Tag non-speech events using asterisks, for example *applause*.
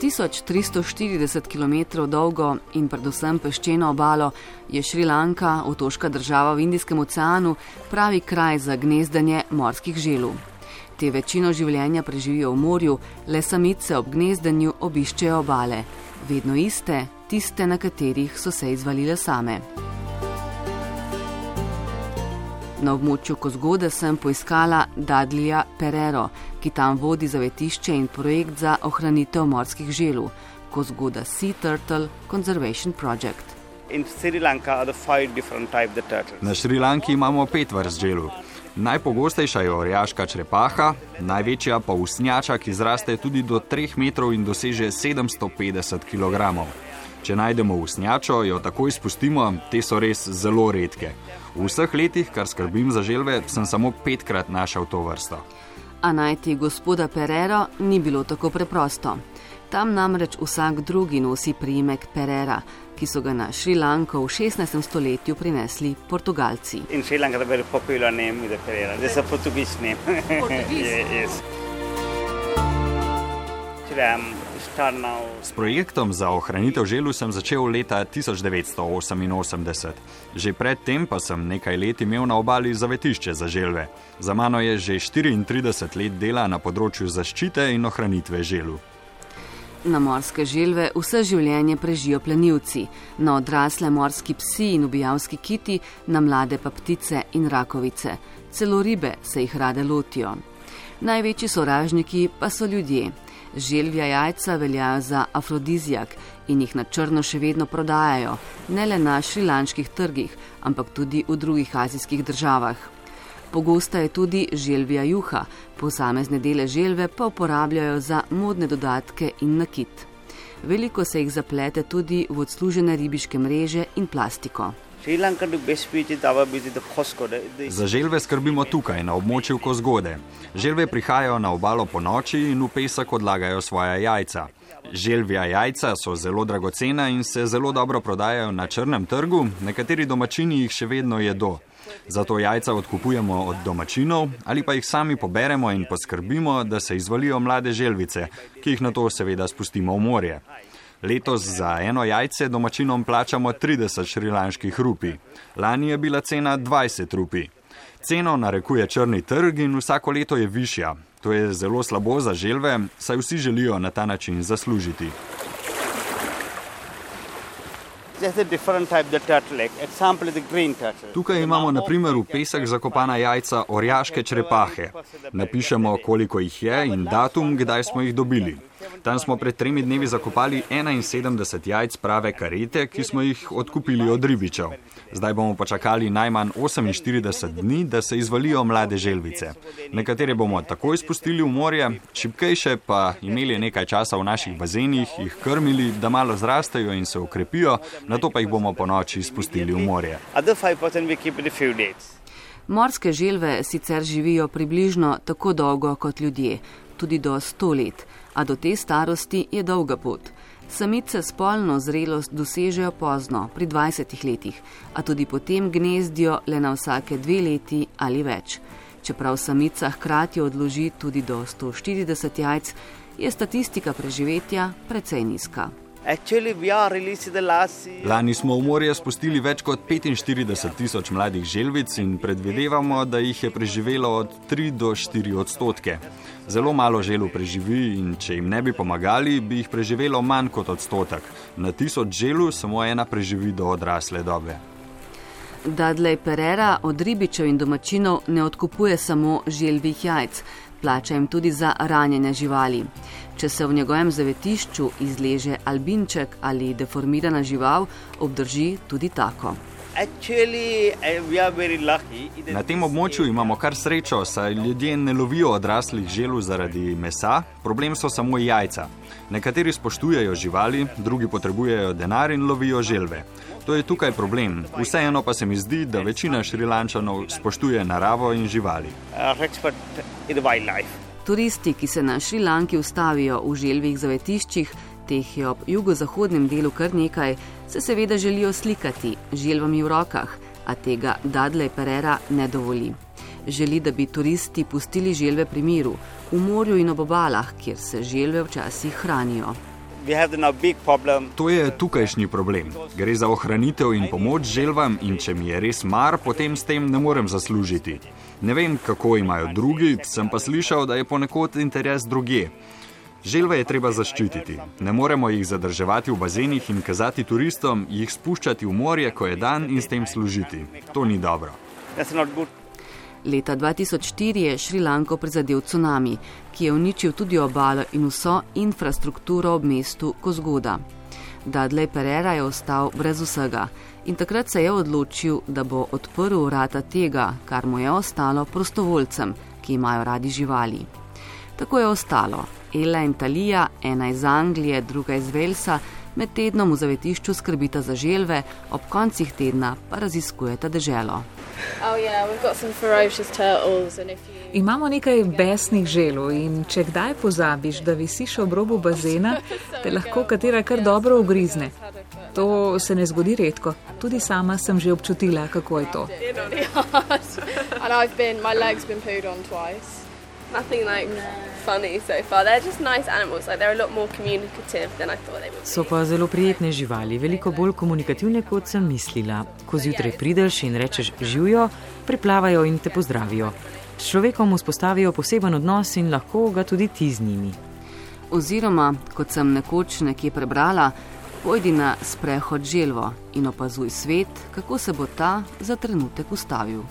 1340 km dolgo in predvsem peščeno obalo je Šrilanka, otoška država v Indijskem oceanu, pravi kraj za gnezdanje morskih želv. Te večino življenja preživijo v morju, le samice ob gnezdanju obiščejo obale, vedno iste, tiste, na katerih so se izvalile same. Na območju Kozgode sem poiskala Dadlija Perero, ki tam vodi zavetišče in projekt za ohranitev morskih želv, Kozgoda Sea Turtle Conservation Project. Na Šrilanki imamo pet vrst želv. Najpogostejša je orjaška črepaha, največja pa usnjača, ki zraste tudi do 3 metrov in doseže 750 kg. Če najdemo usnjačo, jo takoj spustimo, te so res zelo redke. V vseh letih, kar skrbim za želve, sem samo petkrat našel to vrsto. A najti gospoda Perero ni bilo tako preprosto. Tam namreč vsak drugi nosi priimek Perera, ki so ga na Šrilanko v 16. stoletju prinesli Portugalci. In Šrilanka je zelo popularno ime Perera, zdaj so portugizni. *laughs* S projektom za ohranitev želu sem začel leta 1988. Že predtem pa sem nekaj let imel na obali zavetišče za želve. Za mano je že 34 let dela na področju zaščite in ohranitve želu. Na morske želve vse življenje prežijo plenilci, na odrasle morski psi in ubijalski kiti, na mlade pa ptice in rakovice. Celo ribe se jih rade lotijo. Največji sovražniki pa so ljudje. Želvja jajca veljajo za afrodizijak in jih na črno še vedno prodajajo, ne le na šrilanških trgih, ampak tudi v drugih azijskih državah. Pogosta je tudi želvja juha, posamezne dele želve pa uporabljajo za modne dodatke in nakit. Veliko se jih zaplete tudi v odslužene ribiške mreže in plastiko. Za želve skrbimo tukaj, na območju Kozgode. Želve prihajajo na obalo po noči in v pesek odlagajo svoja jajca. Želvja jajca so zelo dragocena in se zelo dobro prodajajo na črnem trgu, nekateri domačini jih še vedno jedo. Zato jajca odkupujemo od domačinov ali pa jih sami poberemo in poskrbimo, da se izvalijo mlade želvice, ki jih na to seveda spustimo v morje. Letos za eno jajce domačinom plačamo 30 šrilanških rupi. Lani je bila cena 20 rupi. Ceno narekuje črni trg in vsako leto je višja. To je zelo slabo za želve, saj vsi želijo na ta način zaslužiti. Tukaj imamo na primer v pesek zakopana jajca orjaške črepahe. Napišemo, koliko jih je in datum, kdaj smo jih dobili. Tam smo pred tremi dnevi zakopali 71 jajc prave karete, ki smo jih odkupili od ribičev. Zdaj bomo počakali najmanj 48 dni, da se izvalijo mlade želvice. Nekatere bomo takoj spustili v morje, šipkejše pa imeli nekaj časa v naših bazenih, jih krmili, da malo zrastejo in se ukrepijo, na to pa jih bomo po noči spustili v morje. Morske želve sicer živijo približno tako dolgo kot ljudje, tudi do 100 let a do te starosti je dolga pot. Samice spolno zrelost dosežejo pozno, pri 20 letih, a tudi potem gnezdijo le na vsake dve leti ali več. Čeprav samica hkrati odloži tudi do 140 jajc, je statistika preživetja precej nizka. Lani smo v morje spustili več kot 45 tisoč mladih želvic in predvidevamo, da jih je preživelo od 3 do 4 odstotke. Zelo malo želv preživi in če jim ne bi pomagali, bi jih preživelo manj kot odstotek. Na tisoč želv samo ena preživi do odrasle dobe. Dudley Pereira od ribičev in domačinov ne odkupuje samo želvih jajc, plača jim tudi za ranjene živali. Če se v njegovem zavetišču izleže albinček ali deformirana žival, obdrži tudi tako. Eh, Na tem območju imamo kar srečo, saj ljudje ne lovijo odraslih želv zaradi mesa, problem so samo jajca. Nekateri spoštujejo živali, drugi potrebujejo denar in lovijo želve. To je tukaj problem. Vseeno pa se mi zdi, da večina šrilančanov spoštuje naravo in živali. Turisti, ki se na Šrilanki ustavijo v želvih zavetiščih, teh je ob jugozahodnem delu kar nekaj, se seveda želijo slikati z želvami v rokah, a tega Dudley Pereira ne dovoli. Želi, da bi turisti pustili želve pri miru, v morju in ob obalah, kjer se želve včasih hranijo. To je tukajšnji problem. Gre za ohranitev in pomoč želvam in če mi je res mar, potem s tem ne morem zaslužiti. Ne vem, kako imajo drugi, sem pa slišal, da je ponekod interes druge. Želve je treba zaščititi. Ne moremo jih zadrževati v bazenih in kazati turistom, jih spuščati v morje, ko je dan in s tem služiti. To ni dobro. Leta 2004 je Šrilanko prizadel tsunami, ki je uničil tudi obalo in vso infrastrukturo ob mestu Kozgoda. Dudley Pereira je ostal brez vsega in takrat se je odločil, da bo odprl vrata tega, kar mu je ostalo prostovoljcem, ki imajo radi živali. Tako je ostalo. Ela in Talija, ena iz Anglije, druga iz Velsa, med tednom v zavetišču skrbita za želve, ob koncih tedna pa raziskujeta deželo. Oh, yeah, Imamo nekaj besnih želv in če kdaj pozabiš, da visiš ob robu bazena, *laughs* te lahko katera kar dobro ugrizne. To se ne zgodi redko. Tudi sama sem že občutila, kako je to. *laughs* So pa zelo prijetne živali, veliko bolj komunikativne, kot sem mislila. Ko zjutraj prideš in rečeš živijo, priplavajo in te pozdravijo. S človekom vzpostavijo poseben odnos in lahko ga tudi ti z njimi. Oziroma, kot sem nekoč nekje prebrala, pojdi na sprehod želvo in opazuj svet, kako se bo ta za trenutek ustavil.